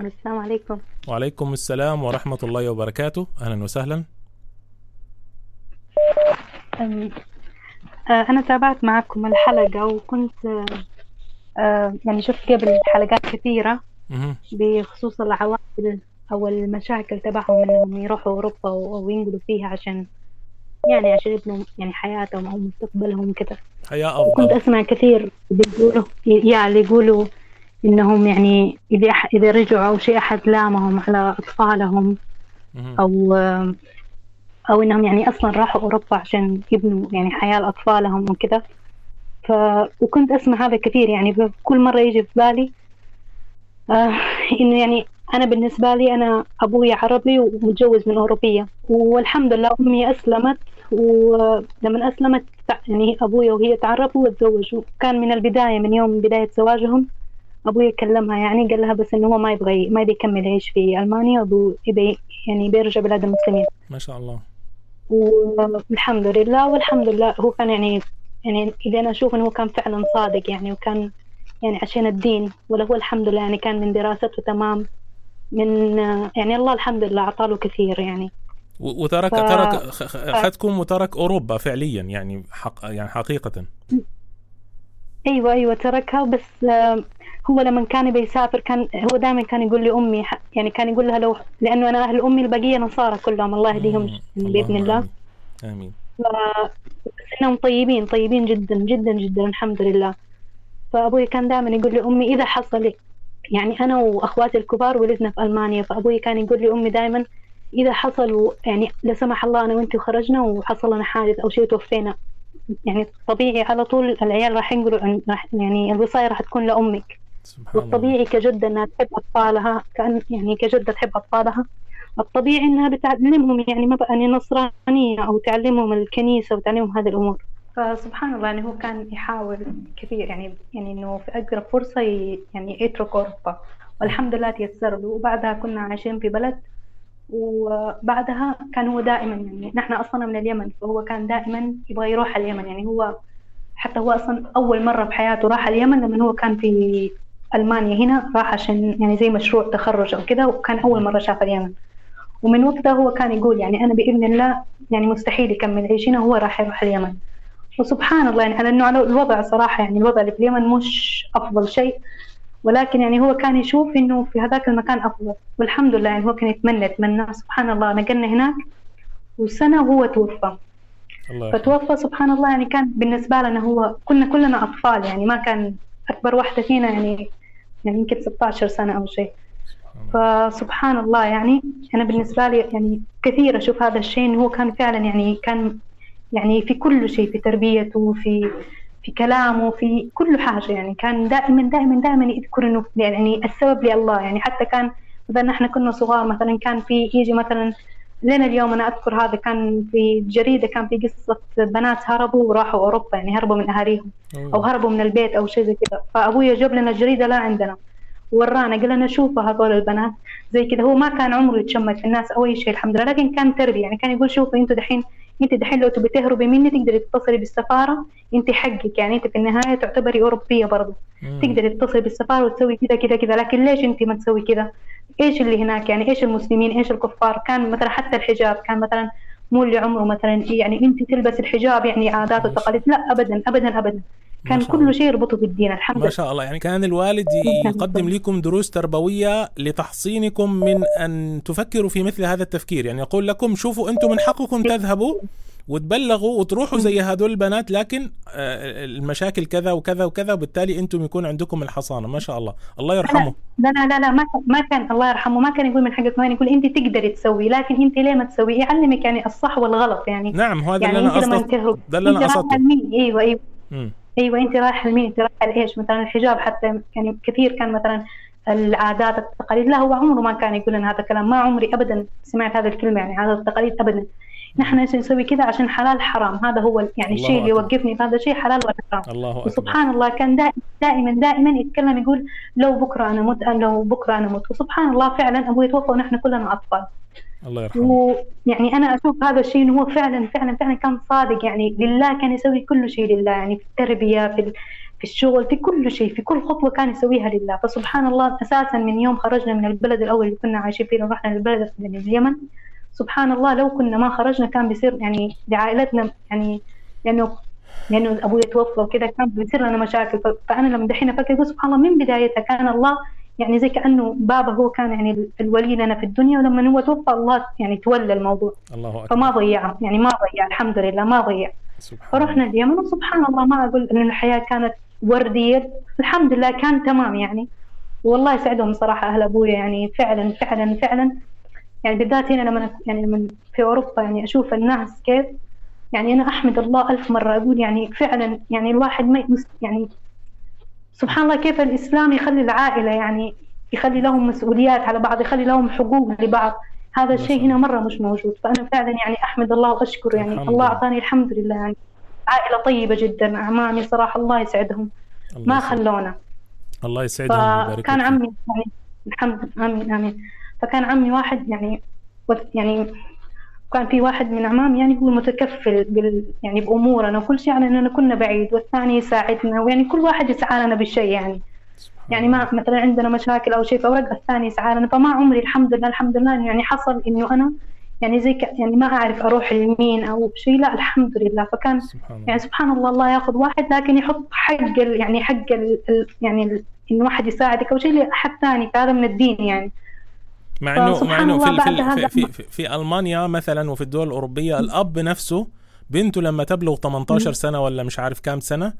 السلام عليكم. وعليكم السلام ورحمة الله وبركاته. أهلا وسهلا. آه، أنا تابعت معكم الحلقة وكنت آه، يعني شفت قبل حلقات كثيرة. بخصوص العوائل أو المشاكل تبعهم إنهم يروحوا أوروبا أو ينقلوا فيها عشان يعني عشان يبنوا يعني حياتهم أو مستقبلهم كده. حياة كنت أفضل. أسمع كثير بيقولوا يعني يقولوا إنهم يعني إذا أح- إذا رجعوا أو شيء أحد لامهم على أطفالهم مهم. أو أو إنهم يعني أصلا راحوا أوروبا عشان يبنوا يعني حياة لأطفالهم وكذا. ف وكنت أسمع هذا كثير يعني كل مرة يجي في بالي آه إنه يعني أنا بالنسبة لي أنا أبوي عربي ومتجوز من أوروبية. والحمد لله أمي أسلمت ولما أسلمت يعني أبوي وهي تعرفوا وتزوجوا. كان من البداية من يوم بداية زواجهم. أبوي كلمها يعني قال لها بس إنه هو ما يبغى ما يبي يكمل يعيش في ألمانيا وأبو يبي يعني بيرجع بلاد المسلمين. ما شاء الله. والحمد لله والحمد لله هو كان يعني يعني اللي أنا أشوف إنه هو كان فعلا صادق يعني وكان يعني عشان الدين ولا هو الحمد لله يعني كان من دراسته تمام من يعني الله الحمد لله أعطاله كثير يعني. وترك ف- ترك أخذكم وترك أوروبا فعليا يعني حق يعني حقيقة. أيوه أيوه تركها بس هو لما كان بيسافر كان هو دائما كان يقول لي امي يعني كان يقول لها لو لأنه أنا أهل أمي البقية نصارى كلهم الله يهديهم. بإذن الله. ف- بس إنهم طيبين طيبين جدا جدا جدا الحمد لله. فأبوي كان دائما يقول لي امي إذا حصل يعني أنا وأخواتي الكبار ولدنا في ألمانيا فأبوي كان يقول لي امي دائما إذا حصل يعني لا سمح الله أنا وانت خرجنا وحصل لنا حادث أو شيء توفينا يعني طبيعي على طول العيال راح ينقلوا يعني الوصاية راح تكون لأمك. سبحان الله. والطبيعي كجدة إنها تحب أطفالها كأن يعني كجدة تحب أطفالها. الطبيعي إنها بتعلمهم يعني ما بقى يعني نصرانية أو تعلمهم الكنيسة وتعلمهم هذه الأمور. فسبحان الله يعني هو كان يحاول كثير يعني يعني إنه في أقرب فرصة يعني يترك أوروبا. والحمد لله تيسر له. وبعدها كنا عايشين في بلد وبعدها كان هو دائما يعني نحن أصلا من اليمن فهو كان دائما يبغى يروح اليمن. يعني هو حتى هو أصلا أول مرة بحياته راح اليمن لما هو كان في ألمانيا هنا راح عشان يعني زي مشروع تخرج أو كده وكان أول مرة شاف اليمن. ومن وقتها هو كان يقول يعني أنا بإذن الله يعني مستحيل يكمل عيش هنا وهو راح يروح اليمن. وسبحان الله يعني على إنه على الوضع صراحة يعني الوضع اللي في اليمن مش أفضل شيء. ولكن يعني هو كان يشوف إنه في هذاك المكان أفضل. والحمد لله يعني هو كان يتمنى يتمنى. سبحان الله نقلنا هناك وسنة وهو توفى. الله. فتوفى سبحان الله يعني كان بالنسبة لنا هو كنا كلنا أطفال يعني ما كان أكبر واحدة فينا يعني يعني يمكن 16 سنة أو شيء. فسبحان الله يعني أنا بالنسبة لي يعني كثير أشوف هذا الشيء إنه هو كان فعلا يعني كان يعني في كل شيء في تربيته في في كلامه في كل حاجة يعني. كان دائما دائما دائما يذكر إنه يعني السبب لله يعني. حتى كان مثلا إحنا كنا صغار مثلا كان في يجي مثلا لنا اليوم أنا أذكر هذا كان في جريدة كان في قصة بنات هربوا وراحوا أوروبا يعني هربوا من أهاليهم أو هربوا من البيت أو شيء زي كذا. فأبويا جاب لنا الجريدة لا عندنا. ورانا قال لنا شوفوا هذول البنات زي كذا. هو ما كان عمره يتشمت في الناس أو أي شيء الحمد لله لكن كان تربيه يعني كان يقول شوفوا أنتوا دحين انت دحين لو تبي تهربي مني تقدري تتصلي بالسفارة انت حقك. يعني انت في النهاية تعتبري أوروبية برضه. تقدري تتصلي بالسفارة وتسوي كذا كذا كذا لكن ليش انت ما تسوي كذا؟ إيش اللي هناك؟ يعني إيش المسلمين؟ إيش الكفار؟ كان مثلا حتى الحجاب كان مثلا مو اللي عمره مثلا يعني أنت تلبس الحجاب يعني عادات وتقاليد. لا ابدا ابدا ابدا. كان ما كل. شيء يربطه بالدين الحمد ما لله. شاء الله. يعني كان الوالد يقدم لكم دروس تربوية لتحصينكم من أن تفكروا في مثل هذا التفكير. يعني يقول لكم شوفوا أنتم من حقكم تذهبوا. وتبلغوا وتروحوا زي هذول البنات لكن آه، المشاكل كذا وكذا وكذا وبالتالي أنتم يكون عندكم الحصانة. ما شاء الله. الله يرحمه. لا لا لا لا ما ما كان الله يرحمه. ما كان يقول من حقك ما يقول أنت تقدري تسوي لكن أنت ليه ما تسوي؟ يعلمك يعني الصح والغلط يعني. نعم هذا يعني اللي أنا أنت لما قصدت تهرب ده اللي رايحة قصدته أيوه أيوه. مم. أيوه أنت رايحة لمين؟ أنت رايحة لإيش؟ مثلا الحجاب حتى يعني كثير كان مثلا العادات التقاليد لا هو عمره ما كان يقول لنا هذا الكلام. ما عمري ابدا سمعت هذه الكلمة يعني عادات التقاليد ابدا. نحن نسوي كذا عشان حلال حرام. هذا هو يعني الشيء اللي. يوقفني في هذا الشيء حلال ولا حرام؟ الله أكبر. وسبحان الله كان دائما دائما دائما يتكلم يقول لو بكرة أنا مت لو بكرة أنا مت. وسبحان الله فعلا أبوي توفى ونحن كلنا أطفال. الله يرحمه. ويعني أنا أشوف هذا الشيء إنه هو فعلا فعلا فعلا كان صادق. يعني لله كان يسوي كل شيء لله. يعني في التربية في في الشغل في كل شيء في كل خطوة كان يسويها لله. فسبحان الله أساسا من يوم خرجنا من البلد الأول اللي كنا عايشين فيه رحنا للبلد اليمن. سبحان الله لو كنا ما خرجنا كان بيصير يعني لعائلتنا يعني لأنه لأنه أبوي توفى وكذا كان بيصير لنا مشاكل. فأنا لما دحين أفكر أقول سبحان الله من بدايتها كان الله يعني زي كأنه بابا هو كان يعني الولي لنا في الدنيا ولما هو توفى الله يعني تولى الموضوع. الله أكبر. فما ضيعه يعني ما ضيع الحمد لله ما ضيع. فرحنا اليمن وسبحان الله ما أقول إن الحياة كانت وردية. الحمد لله كان تمام يعني. والله يسعدهم صراحة أهل أبويا يعني فعلا فعلا فعلا. يعني بالذات هنا لما يعني لما في أوروبا يعني أشوف الناس كيف يعني أنا أحمد الله ألف مرة أقول يعني فعلا يعني الواحد ما يعني سبحان الله كيف الإسلام يخلي العائلة يعني يخلي لهم مسؤوليات على بعض يخلي لهم حقوق لبعض هذا الشيء هنا مرة مش موجود. فأنا فعلا يعني أحمد الله وأشكر يعني الله أعطاني الحمد لله يعني. عائلة طيبة جدا أعمامي صراحة الله يسعدهم. الله ما خلونا. الله يسعدهم كان عمي يعني الحمد آمين آمين. فكان عمي واحد يعني يعني كان في واحد من عمام يعني هو متكفل بال يعني بأمورنا وكل شيء على اننا كنا بعيد والثاني يساعدنا ويعني كل واحد يسعى لنا بالشيء يعني. يعني ما مثلا عندنا مشاكل أو شيء فورق الثاني يسعى لنا. فما عمري الحمد لله الحمد لله يعني حصل إنه أنا يعني زي. يعني ما أعرف أروح لمين أو شيء لا الحمد لله. فكان سبحان يعني سبحان الله الله ياخذ واحد لكن يحط حق. يعني حق ال... يعني ال... انه واحد يساعدك أو شيء لأحد ثاني فهذا من الدين يعني. مع انه مع إنه في في, في, في, في ألمانيا مثلا وفي الدول الأوروبية الأب نفسه بنته لما تبلغ 18 سنة ولا مش عارف كام سنة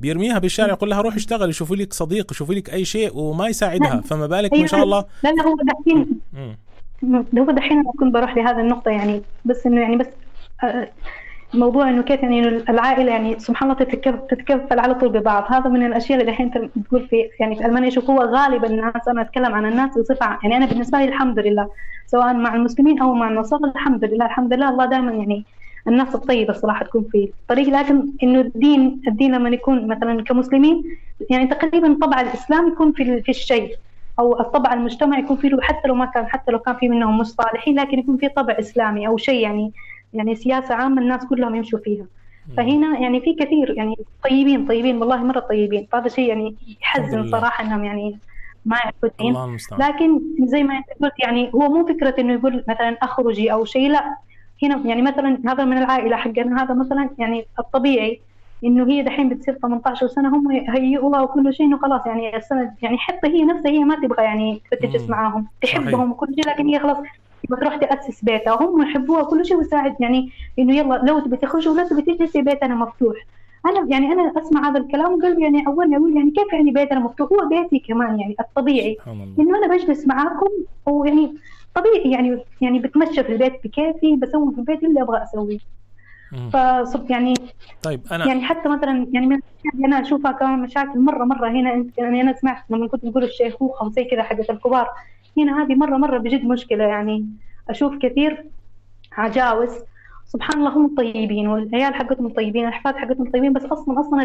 بيرميها بالشارع يقول لها روحي اشتغلي شوفي لك صديق شوفي لك أي شيء وما يساعدها. فما بالك ما شاء الله. لا لا هو دحين هو دحين أنا كنت بروح لهذا النقطة يعني بس إنه يعني بس آه، موضوع إنه كيف يعني العائلة يعني سبحان الله تتكفل على طول ببعض. هذا من الأشياء اللي الحين تقول في يعني في المانيا شوف هو غالبا الناس أنا أتكلم عن الناس بصفة يعني أنا بالنسبة لي الحمد لله سواء مع المسلمين أو مع النصارى الحمد لله الحمد لله الله دائما يعني الناس الطيبة الصراحة تكون في الطريق. لكن إنه الدين الدين لما يكون مثلا كمسلمين يعني تقريبا طبع الإسلام يكون في في الشيء أو الطبع المجتمع يكون فيه حتى لو ما كان حتى لو كان في منهم مش صالحين لكن يكون في طبع إسلامي أو شيء يعني يعني سياسة عامة الناس كلهم يمشوا فيها. فهنا يعني في كثير يعني طيبين طيبين والله مرة طيبين. فهذا شيء يعني يحزن صراحة إنهم يعني ما يعرفوا لكن زي ما أنت قلت يعني هو مو فكرة إنه يقول مثلا أخرجي أو شيء لا. هنا يعني مثلا هذا من العائلة حقنا هذا مثلا يعني الطبيعي إنه هي دحين بتصير 18 سنة هم يهيئوها وكل شيء إنه خلاص يعني السنة يعني حتى هي نفسها هي ما تبغى يعني تجلس معاهم. تحبهم وكل شيء لكن هي خلاص بتروح تأسس بيتها وهم يحبوها كل شيء ويساعد يعني إنه يلا لو تبي تخرجي ولا تبي تجلسي بيتنا مفتوح. أنا يعني أنا أسمع هذا الكلام وقلبي يعني أول أقول يعني كيف يعني بيتنا مفتوح؟ هو بيتي كمان يعني الطبيعي. إنه أنا بجلس معاكم ويعني طبيعي يعني يعني بتمشى في البيت بكيفي بسوي في البيت اللي أبغى أسويه. فصب يعني طيب أنا يعني حتى مثلا يعني من اللي أنا أشوفها كمان مشاكل مرة مرة هنا يعني أنا سمعت لما كنت تقول الشيخوخة وزي كذا حقت الكبار. هنا هذه مرة مرة بجد مشكلة يعني. أشوف كثير عجاوز. سبحان الله هم طيبين والعيال حقتهم طيبين الأحفاد حقتهم طيبين بس أصلا أصلا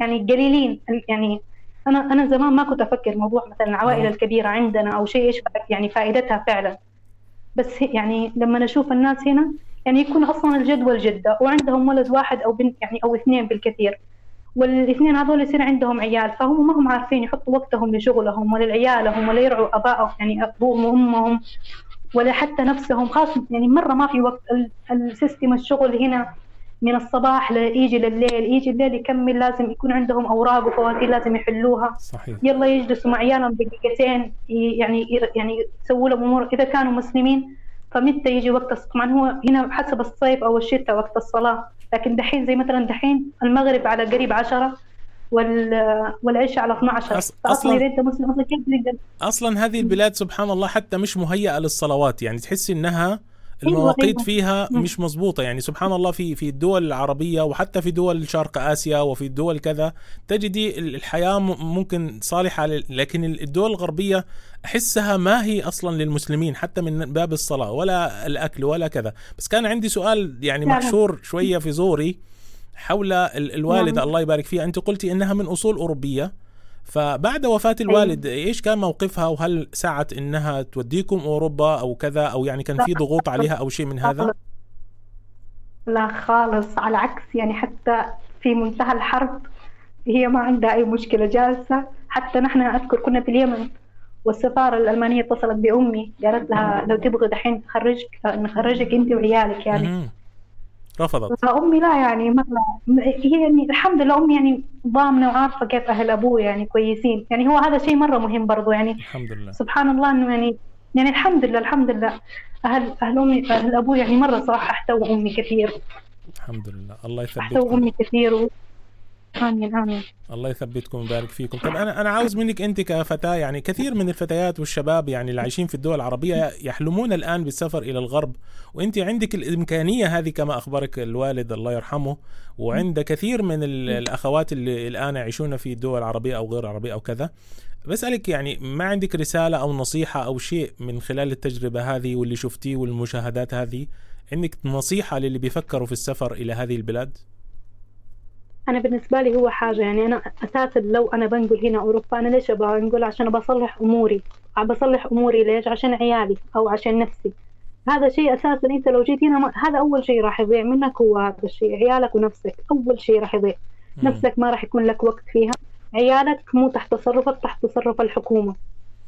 يعني القليلين يعني أنا أنا زمان ما كنت أفكر موضوع مثلا العوائل الكبيرة عندنا أو شيء إيش يعني فائدتها فعلا. بس يعني لما نشوف الناس هنا يعني يكون أصلا الجد والجدة وعندهم ولد واحد أو بنت يعني أو اثنين بالكثير. والاثنين هذول يصير عندهم عيال فهم ما هم عارفين يحطوا وقتهم لشغلهم ولا لعيالهم ولا يرعوا أبائهم يعني أبوهم وأمهم ولا حتى نفسهم. خاصة يعني مرة ما في وقت السيستم الشغل هنا من الصباح يجي لليل يجي الليل يكمل لازم يكون عندهم أوراق وفواتير لازم يحلوها. صحيح. يلا يجلسوا مع عيالهم دقيقتين يعني يعني يسووا لهم أمور. إذا كانوا مسلمين فمتى يجي وقت طبعا هو هنا حسب الصيف أو الشتاء وقت الصلاة. لكن دحين زي مثلا دحين المغرب على قريب 10 وال والعشاء على 12 أص... أصلا إذا أنت مسلم أصلا كيف تقدر؟ أصلا هذه البلاد سبحان الله حتى مش مهيئة للصلوات يعني تحسي إنها أيوة، المواقيت أيوة. فيها مش مضبوطة. يعني سبحان الله في في الدول العربيه وحتى في دول شرق آسيا وفي الدول كذا تجدي الحياة ممكن صالحة لكن الدول الغربية أحسها ما هي أصلا للمسلمين حتى من باب الصلاة ولا الأكل ولا كذا. بس كان عندي سؤال يعني محشور شوية في زوري حول الوالده نعم. الله يبارك فيها أنت قلتي إنها من أصول أوروبية. فبعد وفاة الوالد أيوة. إيش كان موقفها؟ وهل سعت إنها توديكم أوروبا أو كذا أو يعني كان في ضغوط عليها أو شيء من هذا؟ لا خالص على عكس يعني حتى في منتهى الحرب هي ما عندها أي مشكلة جالسة. حتى نحن أذكر كنا في اليمن والسفارة الألمانية اتصلت بأمي قالت لها لو تبغي دحين نخرجك نخرجك أنت وعيالك يعني. رفضت. فأمي لا يعني ما هي يعني الحمد لله أمي يعني ضامنة وعارفة كيف أهل أبوي يعني كويسين. يعني هو هذا شيء مرة مهم برضو يعني. الحمد لله. سبحان الله إنه يعني يعني الحمد لله الحمد لله. أهل أهل أمي أهل أبوي يعني مرة صراحة احتووا أمي كثير. الحمد لله. الله يثبتكم. احتووا أمي كثير و... آمين آمين. الله يثبتكم ويبارك فيكم. طب أنا أنا عاوز منك أنت كفتاة يعني كثير من الفتيات والشباب يعني اللي عايشين في الدول العربية يحلمون الآن بالسفر إلى الغرب. وأنت عندك الإمكانية هذه كما أخبرك الوالد الله يرحمه وعند كثير من الأخوات اللي الآن يعيشون في الدول العربيه أو غير العربيه أو كذا. بسألك يعني ما عندك رسالة أو نصيحة أو شيء من خلال التجربة هذه واللي شفتيه والمشاهدات هذه عندك نصيحة للي بيفكروا في السفر إلى هذه البلاد؟ أنا بالنسبة لي هو حاجة يعني أنا أساسا لو أنا بنقل هنا أوروبا أنا ليش أبغى انقل عشان بصلح أموري. بصلح أموري ليش؟ عشان عيالي أو عشان نفسي. هذا شيء أساسا. أنت لو جيت هنا ما... هذا أول شيء راح يضيع منك هو هذا الشيء. عيالك ونفسك أول شيء راح يضيع. مم. نفسك ما راح يكون لك وقت فيها. عيالك مو تحت تصرفك تحت تصرف الحكومة.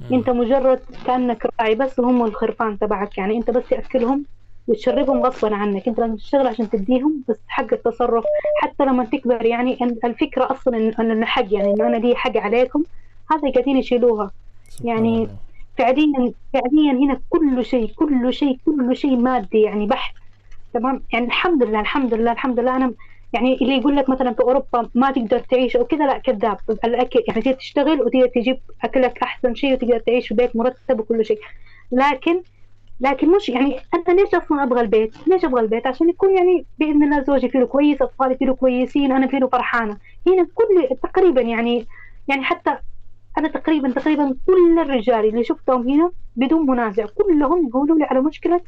مم. أنت مجرد كأنك راعي بس وهم الخرفان تبعك. يعني أنت بس تاكلهم وتشربهم غصبا عنك. أنت لازم تشتغل عشان تديهم بس حق التصرف حتى لما تكبر يعني الفكرة أصلا إنه حق يعني إنه أنا لي حق عليكم هذا قاعدين يشيلوها. يعني فعليا فعليا هنا كل شيء كل شيء كل شيء مادي يعني بحت. تمام؟ يعني الحمد لله الحمد لله الحمد لله. أنا يعني اللي يقول لك مثلا في أوروبا ما تقدر تعيش أو كذا لا كذاب. الاكل يعني تقدر تشتغل وتقدر تجيب أكلك أحسن شيء وتقدر تعيش في بيت مرتب وكل شيء. لكن لكن مش يعني أنا ليش أصلا أبغى البيت؟ ليش أبغى البيت؟ عشان يكون يعني بإذن الله زوجي فيه كويس، أطفالي فيه كويسين، أنا فيه فرحانة. هنا كل تقريبا يعني يعني حتى أنا تقريبا تقريبا كل الرجال اللي شفتهم هنا بدون منازع كلهم يقولوا لي على مشكلة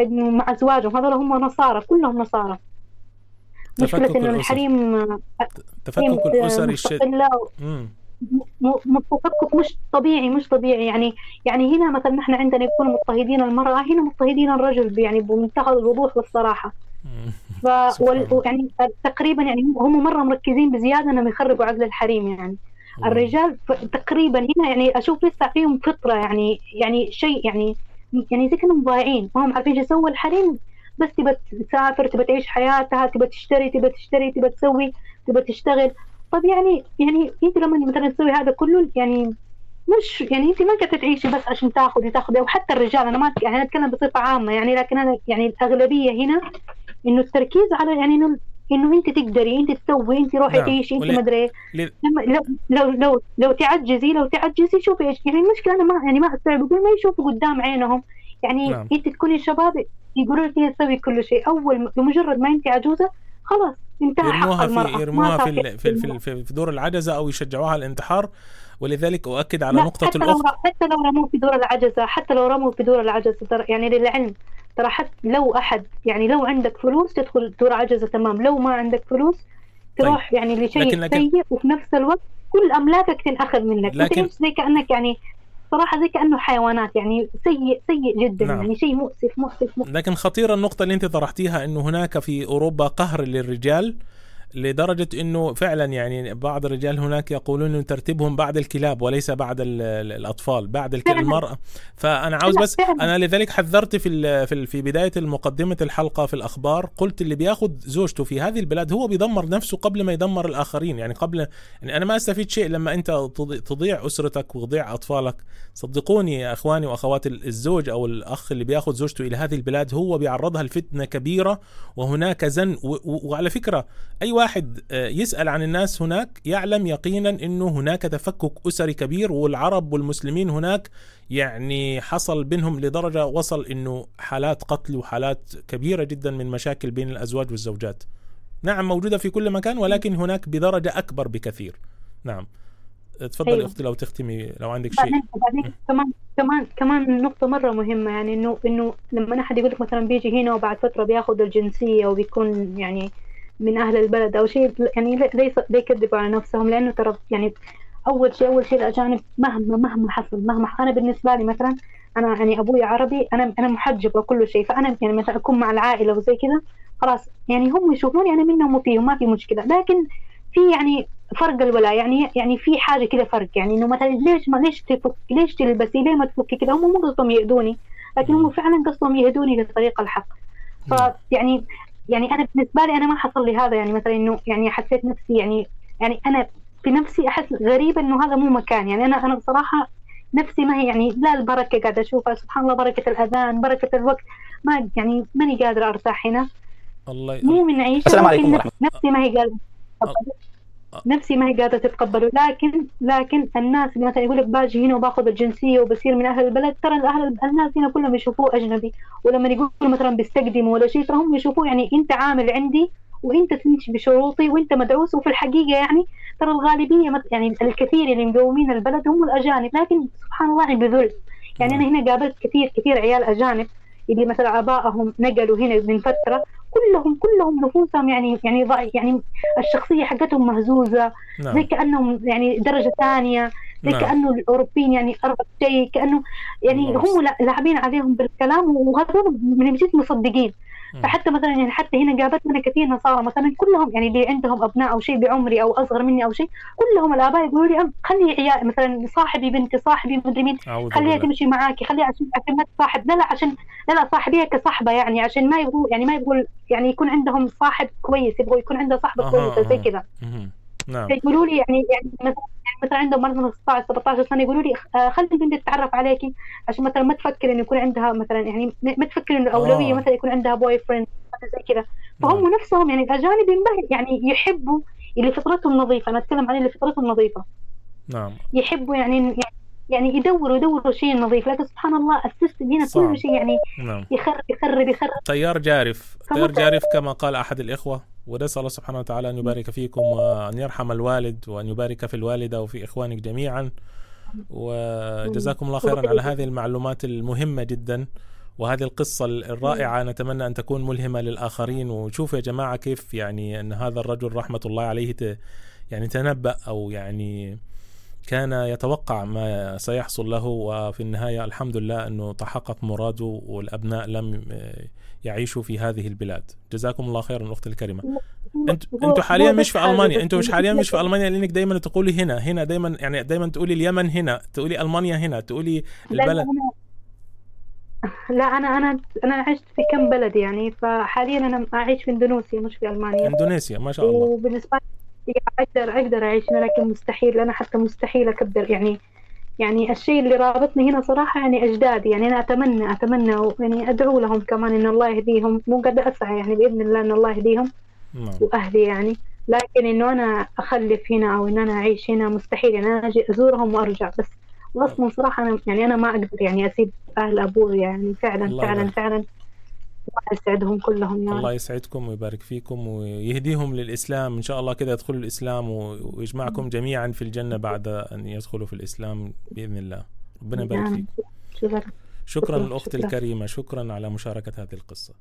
إنه مع أزواجهم هذول هم نصارى كلهم نصارى. مشكلة إنه الحريم تفكك الاسري الشديد تفكك مش طبيعي مش طبيعي. يعني يعني هنا مثلا نحن عندنا يكون مضطهدين المرأة هنا مضطهدين الرجل يعني بمنتهى الوضوح والصراحة. ف يعني تقريبا يعني هم مرة مركزين بزيادة إنهم يخربوا عقل الحريم يعني. الرجال تقريبا هنا يعني أشوف لسه فيهم فطرة يعني يعني شيء يعني يعني زي كأنهم ضايعين. ما هم عارفين إيش يسوي الحريم؟ بس تبى تسافر تبى تعيش حياتها تبى تشتري تبى تشتري تبى تسوي تبى تشتغل. طب يعني يعني انت لما مثلا تسوي هذا كله يعني مش يعني انت ما قاعدة تعيشي بس عشان تاخذي تاخذي. أو حتى الرجال أنا ما يعني أتكلم بصفة عامة. يعني لكن أنا يعني الأغلبية هنا إنه التركيز على يعني إنه إنه أنت تقدري أنت تسوي أنت روحي نعم. تعيشي أنت ما أدري لو لو لو لو تعجزي لو تعجزي شوفي إيش يعني المشكلة أنا ما يعني ما أستوعب. ما يشوفوا قدام عينهم. يعني نعم. أنت تكوني شباب يقولوا لك تسوي كل شيء. أول بمجرد ما أنت عجوزة خلاص انتهى يرموها حق المرأة في يرموها في في, في, في, في دور العجزة أو يشجعوها على الانتحار. ولذلك أؤكد على نقطة حتى الاخت لو حتى لو رموه في دور العجزة حتى لو رموه في دور العجزة ترى يعني للعلم ترى حتى لو احد يعني لو عندك فلوس تدخل دور عجزة تمام. لو ما عندك فلوس تروح طيب. يعني لشيء لكن لكن سيء وفي نفس الوقت كل أملاكك تنأخذ منك. لكن زي كأنك يعني صراحة زي كأنه حيوانات يعني سيء سيء جدا نعم. يعني شيء مؤسف مؤسف مؤسف لكن خطيره النقطة اللي أنت طرحتيها إنه هناك في أوروبا قهر للرجال لدرجة أنه فعلا يعني بعض الرجال هناك يقولون أن ترتيبهم بعد الكلاب وليس بعد الأطفال بعد المرأة. فأنا عاوز بس أنا لذلك حذرت في في في بداية مقدمة الحلقة في الأخبار قلت اللي بياخذ زوجته في هذه البلاد هو بيدمر نفسه قبل ما يدمر الآخرين. يعني قبل يعني أنا ما أستفيد شيء لما أنت تضيع أسرتك وتضيع أطفالك. صدقوني يا أخواني وأخوات الزوج أو الأخ اللي بياخذ زوجته إلى هذه البلاد هو بيعرضها لفتنة كبيرة وهناك زن وعلى فكرة أي واحد آه، يسأل عن الناس هناك يعلم يقينا إنه هناك تفكك أسري كبير والعرب والمسلمين هناك يعني حصل بينهم لدرجة وصل إنه حالات قتل وحالات كبيرة جدا من مشاكل بين الأزواج والزوجات. نعم موجودة في كل مكان ولكن هناك بدرجة أكبر بكثير. نعم. تفضلي أيوة. أختي لو تختمي لو عندك شيء. كمان كمان كمان نقطة مرة مهمة يعني انه إنه لما أحد يقول لك مثلا بيجي هنا وبعد فترة بياخذ الجنسية وبيكون يعني من أهل البلد أو شيء يعني ليس يكذبوا على نفسهم لأنه ترى يعني أول شيء أول شيء الأجانب مهما مهما حصل مهما أنا بالنسبة لي مثلا أنا يعني أبوي عربي أنا أنا محجبة وكل شيء فأنا يعني مثلا أكون مع العائلة وزي كذا خلاص يعني هم يشوفوني أنا منهم وفيهم ما في مشكلة. لكن في يعني فرق الولاء يعني يعني في حاجة كده فرق يعني إنه مثلا ليش ما ليش تفك ليش تلبسي؟ ليه ما تفكي كده هم مو قصدهم يأذوني لكن هم فعلا قصدهم يهدوني لطريق الحق. فيعني يعني أنا بالنسبة لي أنا ما حصل لي هذا يعني مثلا إنه يعني حسيت نفسي يعني يعني أنا في نفسي أحس غريبه إنه هذا مو مكان. يعني أنا أنا بصراحة نفسي ما هي يعني لا البركة قاعدة أشوفها سبحان الله بركة الأذان بركة الوقت ما يعني ماني قادرة أرتاح هنا. الله مو من عيش السلام عليكم نفسي ما هي قادرة. نفسي ما هي قادرة تتقبله. لكن لكن الناس اللي مثلا يقول لك باجي هنا وباخذ الجنسية وبصير من أهل البلد ترى أهل الناس هنا كلهم يشوفوه أجنبي. ولما يقولوا مثلا بيستقدموا ولا شيء ترى هم يشوفوه يعني أنت عامل عندي وأنت تمشي بشروطي وأنت مدعوس. وفي الحقيقة يعني ترى الغالبية يعني الكثير اللي مقومين البلد هم الأجانب. لكن سبحان الله بذل يعني أنا هنا قابلت كثير كثير عيال أجانب اللي مثلا آبائهم نقلوا هنا من فترة كلهم كلهم نفوسهم يعني يعني يعني الشخصية حقتهم مهزوزة نعم. زي كأنهم يعني درجة ثانية زي نعم. كأنه الأوروبيين يعني أربع شيء كأنه يعني هم لاعبين عليهم بالكلام وهذول من جد مصدقين فحتى مثلا يعني حتى هنا قابلتنا كثير نصارى مثلا كلهم يعني اللي عندهم أبناء أو شيء بعمري أو أصغر مني أو شيء كلهم الآباء يقولوا لي خلي عيال مثلا صاحبي بنتي صاحبي مدري مين خليها تمشي معاكي خليها عشان عشان ما تصاحب. لا لا عشان لا لا صاحبيها كصحبه يعني عشان ما يبغوا يعني ما يبغوا يعني يكون عندهم صاحب كويس يبغوا يكون عنده صاحبة كويسة زي كذا. نعم. يقولوا لي يعني يعني مثلا يعني مثلا عندهم مثلا 16 17 سنه يقولوا لي آه خلي البنت تتعرف عليكي عشان مثلا ما تفكر إنه يكون عندها مثلا يعني ما تفكر إنه الاولويه آه. مثلا يكون عندها boyfriend زي كذا. فهم نعم. نفسهم يعني الأجانب يعني يحبوا اللي فطرتهم نظيفة أنا أتكلم عن اللي فطرتهم نظيفة. نعم. يحبوا يعني يعني يدوروا يدوروا شيء نظيف. لكن سبحان الله ال system هنا كل شيء يعني نعم. يخرب يخرب يخرب. تيار جارف. تيار جارف كما قال أحد الإخوة. ونسأل الله سبحانه وتعالى أن يبارك فيكم وأن يرحم الوالد وأن يبارك في الوالدة وفي إخوانك جميعا. وجزاكم الله خيرا على هذه المعلومات المهمة جدا وهذه القصة الرائعة. نتمنى أن تكون ملهمة للآخرين. وشوفوا يا جماعة كيف يعني أن هذا الرجل رحمة الله عليه يعني تنبأ أو يعني كان يتوقع ما سيحصل له وفي النهاية الحمد لله أنه تحقق مراده والأبناء لم يعيشوا في هذه البلاد. جزاكم الله خيرا الأخت الكريمة. انت أنتوا حاليا مش في ألمانيا. أنتوا مش حاليا مش في ألمانيا لأنك دايما تقولي هنا. هنا دايما يعني دايما تقولي اليمن هنا تقولي ألمانيا هنا تقولي البلد. لا أنا أنا أنا عشت في كم بلد يعني؟ فحاليا أنا أعيش في إندونيسيا مش في ألمانيا. إندونيسيا ما شاء الله. وبالنسبة أقدر أقدر أعيش هنا لكن مستحيل. أنا حتى مستحيل أكبر. يعني يعني الشيء اللي رابطني هنا صراحة يعني أجدادي. يعني أنا اتمنى أتمنى يعني أدعو لهم كمان إن الله يهديهم. مو قد أسعى يعني بإذن الله إن الله يهديهم نعم. وأهلي يعني. لكن إنه أنا أخلف هنا أو إن أنا أعيش هنا مستحيل. يعني أنا أجي أزورهم وأرجع. بس واصلا صراحة أنا يعني أنا ما أقدر يعني أسيب أهل أبوي يعني. فعلا فعلا يبارك. فعلا. الله يسعدهم كلهم يا الله يسعدكم ويبارك فيكم ويهديهم للإسلام. إن شاء الله كذا يدخلوا الإسلام ويجمعكم جميعا في الجنة بعد أن يدخلوا في الإسلام بإذن الله. ربنا يبارك فيكم. شكرا. الاخت الكريمة. شكرا على مشاركة هذه القصة.